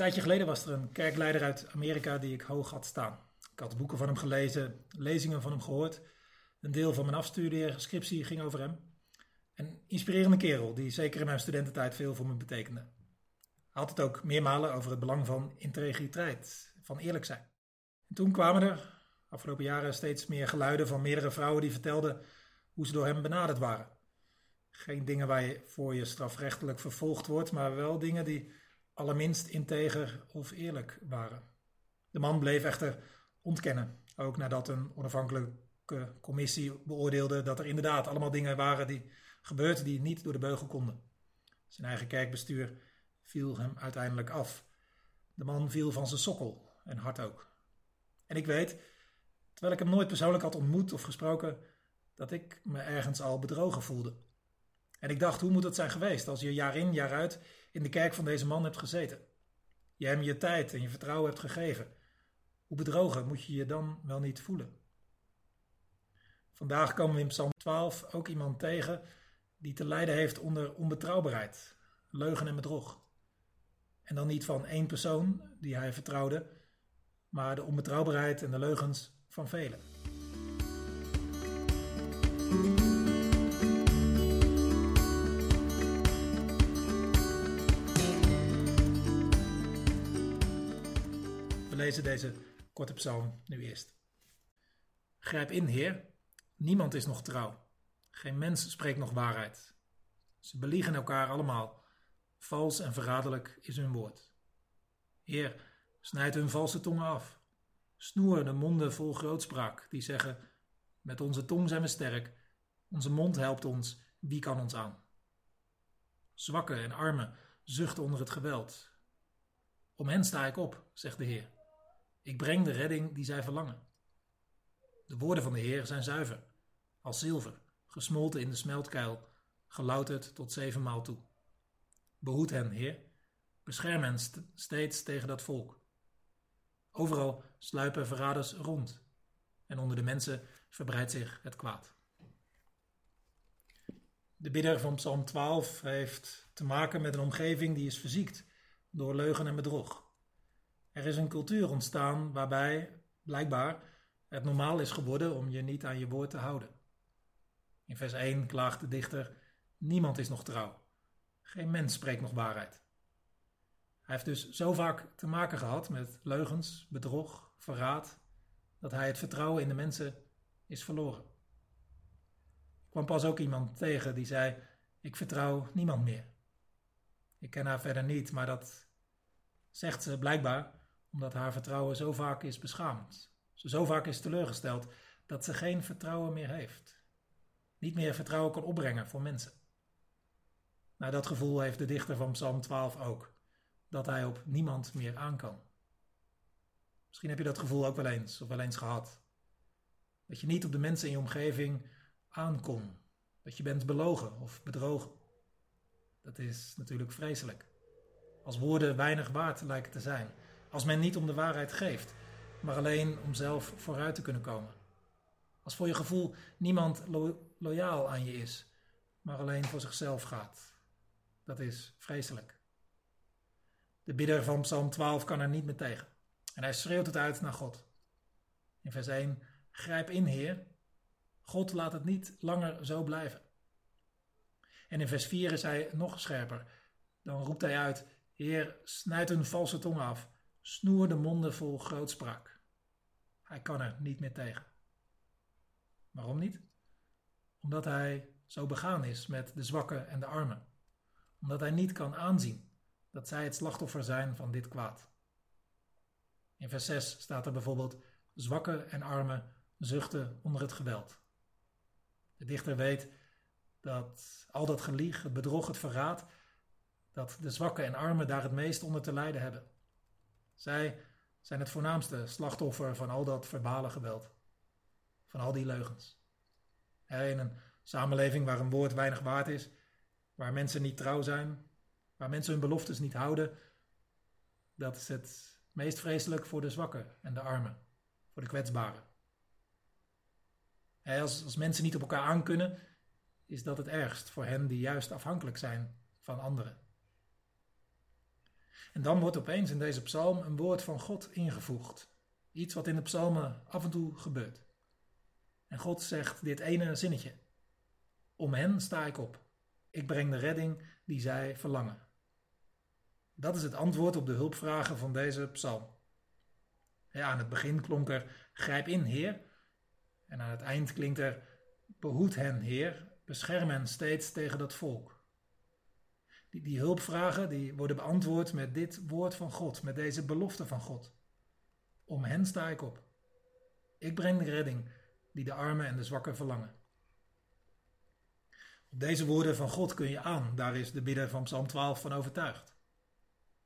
tijdje geleden was er een kerkleider uit Amerika die ik hoog had staan. Ik had boeken van hem gelezen, lezingen van hem gehoord. Een deel van mijn afstudeerscriptie ging over hem. Een inspirerende kerel die zeker in mijn studententijd veel voor me betekende. Hij had het ook meermalen over het belang van integriteit, van eerlijk zijn. En toen kwamen er afgelopen jaren steeds meer geluiden van meerdere vrouwen die vertelden hoe ze door hem benaderd waren. Geen dingen waar je voor je strafrechtelijk vervolgd wordt, maar wel dingen die allerminst integer of eerlijk waren. De man bleef echter ontkennen, ook nadat een onafhankelijke commissie beoordeelde dat er inderdaad allemaal dingen waren die gebeurden die niet door de beugel konden. Zijn eigen kerkbestuur viel hem uiteindelijk af. De man viel van zijn sokkel en hard ook. En ik weet, terwijl ik hem nooit persoonlijk had ontmoet of gesproken, dat ik me ergens al bedrogen voelde. En ik dacht, hoe moet het zijn geweest als je jaar in, jaar uit in de kerk van deze man hebt gezeten? Je hem je tijd en je vertrouwen hebt gegeven. Hoe bedrogen moet je je dan wel niet voelen? Vandaag komen we in Psalm 12 ook iemand tegen die te lijden heeft onder onbetrouwbaarheid, leugen en bedrog. En dan niet van één persoon die hij vertrouwde, maar de onbetrouwbaarheid en de leugens van velen. Lezen deze korte psalm nu eerst. Grijp in, Heer, niemand is nog trouw. Geen mens spreekt nog waarheid. Ze beliegen elkaar allemaal. Vals en verraderlijk is hun woord. Heer, snijd hun valse tongen af. Snoer de monden vol grootspraak, die zeggen: Met onze tong zijn we sterk, onze mond helpt ons, wie kan ons aan? Zwakken en armen zuchten onder het geweld. Om hen sta ik op, zegt de Heer. Ik breng de redding die zij verlangen. De woorden van de Heer zijn zuiver, als zilver, gesmolten in de smeltkuil, gelouterd tot zevenmaal toe. Behoed hen, Heer, bescherm hen steeds tegen dat volk. Overal sluipen verraders rond, en onder de mensen verbreidt zich het kwaad. De bidder van Psalm 12 heeft te maken met een omgeving die is verziekt door leugen en bedrog. Er is een cultuur ontstaan waarbij, blijkbaar, het normaal is geworden om je niet aan je woord te houden. In vers 1 klaagt de dichter: Niemand is nog trouw. Geen mens spreekt nog waarheid. Hij heeft dus zo vaak te maken gehad met leugens, bedrog, verraad, dat hij het vertrouwen in de mensen is verloren. Ik kwam pas ook iemand tegen die zei: Ik vertrouw niemand meer. Ik ken haar verder niet, maar dat zegt ze blijkbaar omdat haar vertrouwen zo vaak is beschaamd. Ze zo vaak is teleurgesteld dat ze geen vertrouwen meer heeft. Niet meer vertrouwen kan opbrengen voor mensen. Nou, dat gevoel heeft de dichter van Psalm 12 ook. Dat hij op niemand meer aan kan. Misschien heb je dat gevoel ook wel eens of wel eens gehad. Dat je niet op de mensen in je omgeving aankon. Dat je bent belogen of bedrogen. Dat is natuurlijk vreselijk. Als woorden weinig waard lijken te zijn. Als men niet om de waarheid geeft, maar alleen om zelf vooruit te kunnen komen. Als voor je gevoel niemand loyaal aan je is, maar alleen voor zichzelf gaat. Dat is vreselijk. De bidder van Psalm 12 kan er niet meer tegen. En hij schreeuwt het uit naar God. In vers 1: Grijp in, Heer. God laat het niet langer zo blijven. En in vers 4 is hij nog scherper. Dan roept hij uit: Heer, snijd hun valse tong af. Snoer de monden vol grootspraak. Hij kan er niet meer tegen. Waarom niet? Omdat hij zo begaan is met de zwakken en de armen. Omdat hij niet kan aanzien dat zij het slachtoffer zijn van dit kwaad. In vers 6 staat er bijvoorbeeld: Zwakken en armen zuchten onder het geweld. De dichter weet dat al dat gelieg, het bedrog, het verraad, dat de zwakken en armen daar het meest onder te lijden hebben. Zij zijn het voornaamste slachtoffer van al dat verbale geweld, van al die leugens. In een samenleving waar een woord weinig waard is, waar mensen niet trouw zijn, waar mensen hun beloftes niet houden, dat is het meest vreselijk voor de zwakken en de armen, voor de kwetsbaren. Als, als mensen niet op elkaar aankunnen, is dat het ergst voor hen die juist afhankelijk zijn van anderen. En dan wordt opeens in deze psalm een woord van God ingevoegd. Iets wat in de psalmen af en toe gebeurt. En God zegt dit ene zinnetje. Om hen sta ik op. Ik breng de redding die zij verlangen. Dat is het antwoord op de hulpvragen van deze psalm. Ja, aan het begin klonk er grijp in, Heer. En aan het eind klinkt er behoed hen, Heer. Bescherm hen steeds tegen dat volk. Die, die hulpvragen die worden beantwoord met dit woord van God, met deze belofte van God. Om hen sta ik op. Ik breng de redding die de armen en de zwakken verlangen. Op deze woorden van God kun je aan, daar is de bidder van Psalm 12 van overtuigd.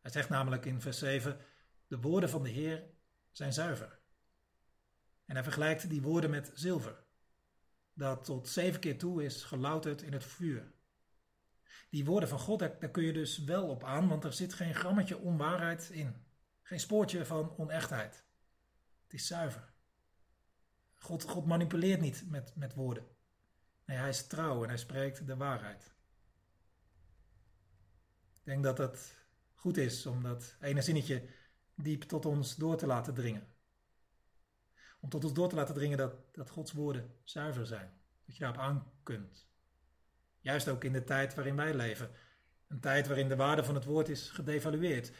Hij zegt namelijk in vers 7: De woorden van de Heer zijn zuiver. En hij vergelijkt die woorden met zilver, dat tot zeven keer toe is gelouterd in het vuur. Die woorden van God, daar, kun je dus wel op aan, want er zit geen grammetje onwaarheid in. Geen spoortje van onechtheid. Het is zuiver. God, God manipuleert niet met, met woorden. Nee, hij is trouw en hij spreekt de waarheid. Ik denk dat het goed is om dat ene zinnetje diep tot ons door te laten dringen. Om tot ons door te laten dringen dat, dat Gods woorden zuiver zijn. Dat je daarop aan kunt. Juist ook in de tijd waarin wij leven. Een tijd waarin de waarde van het woord is gedevalueerd.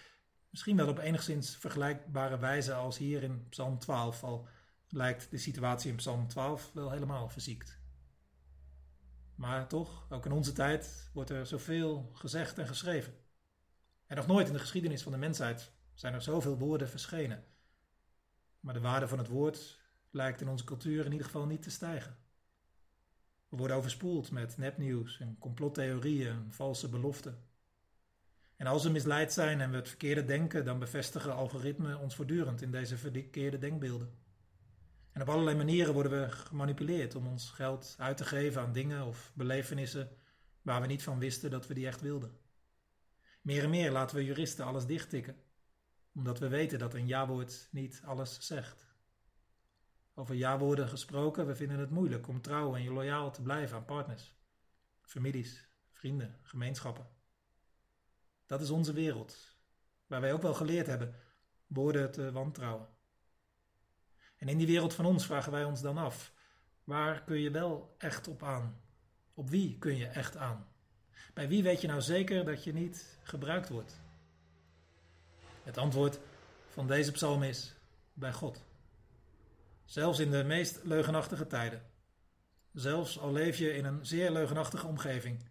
Misschien wel op enigszins vergelijkbare wijze als hier in Psalm 12, al lijkt de situatie in Psalm 12 wel helemaal verziekt. Maar toch, ook in onze tijd wordt er zoveel gezegd en geschreven. En nog nooit in de geschiedenis van de mensheid zijn er zoveel woorden verschenen. Maar de waarde van het woord lijkt in onze cultuur in ieder geval niet te stijgen. We worden overspoeld met nepnieuws en complottheorieën en valse beloften. En als we misleid zijn en we het verkeerde denken, dan bevestigen algoritmen ons voortdurend in deze verkeerde denkbeelden. En op allerlei manieren worden we gemanipuleerd om ons geld uit te geven aan dingen of belevenissen waar we niet van wisten dat we die echt wilden. Meer en meer laten we juristen alles dichttikken, omdat we weten dat een ja-woord niet alles zegt. Over ja-woorden gesproken, we vinden het moeilijk om trouw en loyaal te blijven aan partners, families, vrienden, gemeenschappen. Dat is onze wereld, waar wij ook wel geleerd hebben woorden te wantrouwen. En in die wereld van ons vragen wij ons dan af: waar kun je wel echt op aan? Op wie kun je echt aan? Bij wie weet je nou zeker dat je niet gebruikt wordt? Het antwoord van deze psalm is: bij God. Zelfs in de meest leugenachtige tijden. Zelfs al leef je in een zeer leugenachtige omgeving.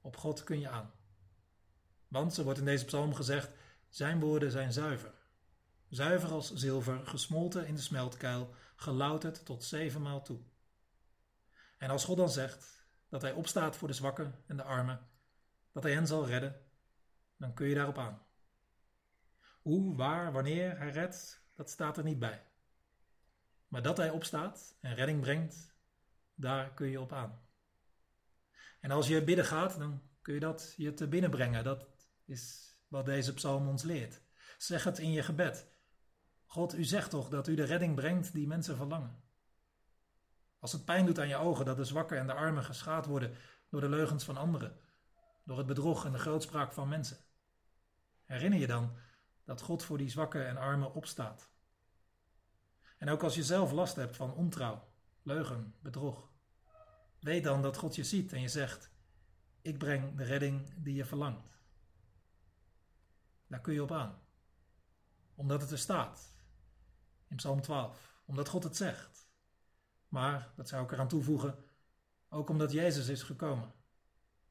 Op God kun je aan. Want, zo wordt in deze psalm gezegd, zijn woorden zijn zuiver. Zuiver als zilver, gesmolten in de smeltkuil, gelouterd tot zevenmaal toe. En als God dan zegt dat hij opstaat voor de zwakken en de armen, dat hij hen zal redden, dan kun je daarop aan. Hoe, waar, wanneer hij redt, dat staat er niet bij. Maar dat hij opstaat en redding brengt, daar kun je op aan. En als je bidden gaat, dan kun je dat je te binnen brengen. Dat is wat deze psalm ons leert. Zeg het in je gebed. God, u zegt toch dat u de redding brengt die mensen verlangen. Als het pijn doet aan je ogen dat de zwakken en de armen geschaad worden door de leugens van anderen, door het bedrog en de grootspraak van mensen. Herinner je dan dat God voor die zwakken en armen opstaat. En ook als je zelf last hebt van ontrouw, leugen, bedrog, weet dan dat God je ziet en je zegt: Ik breng de redding die je verlangt. Daar kun je op aan, omdat het er staat in Psalm 12, omdat God het zegt. Maar, dat zou ik eraan toevoegen, ook omdat Jezus is gekomen.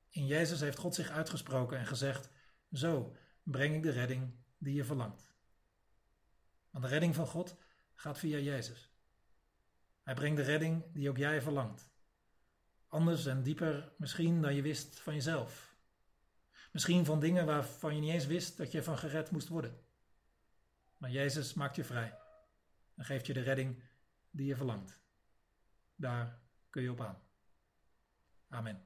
In Jezus heeft God zich uitgesproken en gezegd: Zo breng ik de redding die je verlangt. Want de redding van God gaat via Jezus. Hij brengt de redding die ook jij verlangt. Anders en dieper misschien dan je wist van jezelf. Misschien van dingen waarvan je niet eens wist dat je van gered moest worden. Maar Jezus maakt je vrij en geeft je de redding die je verlangt. Daar kun je op aan. Amen.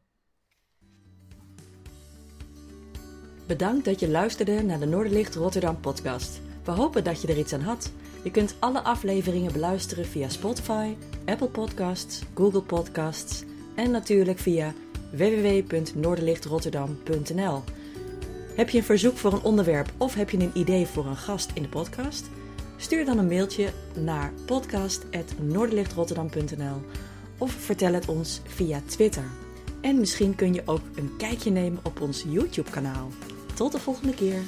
Bedankt dat je luisterde naar de Noorderlicht Rotterdam podcast. We hopen dat je er iets aan had. Je kunt alle afleveringen beluisteren via Spotify, Apple Podcasts, Google Podcasts en natuurlijk via www.noorderlichtrotterdam.nl. Heb je een verzoek voor een onderwerp of heb je een idee voor een gast in de podcast? Stuur dan een mailtje naar podcast.noorderlichtrotterdam.nl of vertel het ons via Twitter. En misschien kun je ook een kijkje nemen op ons YouTube-kanaal. Tot de volgende keer.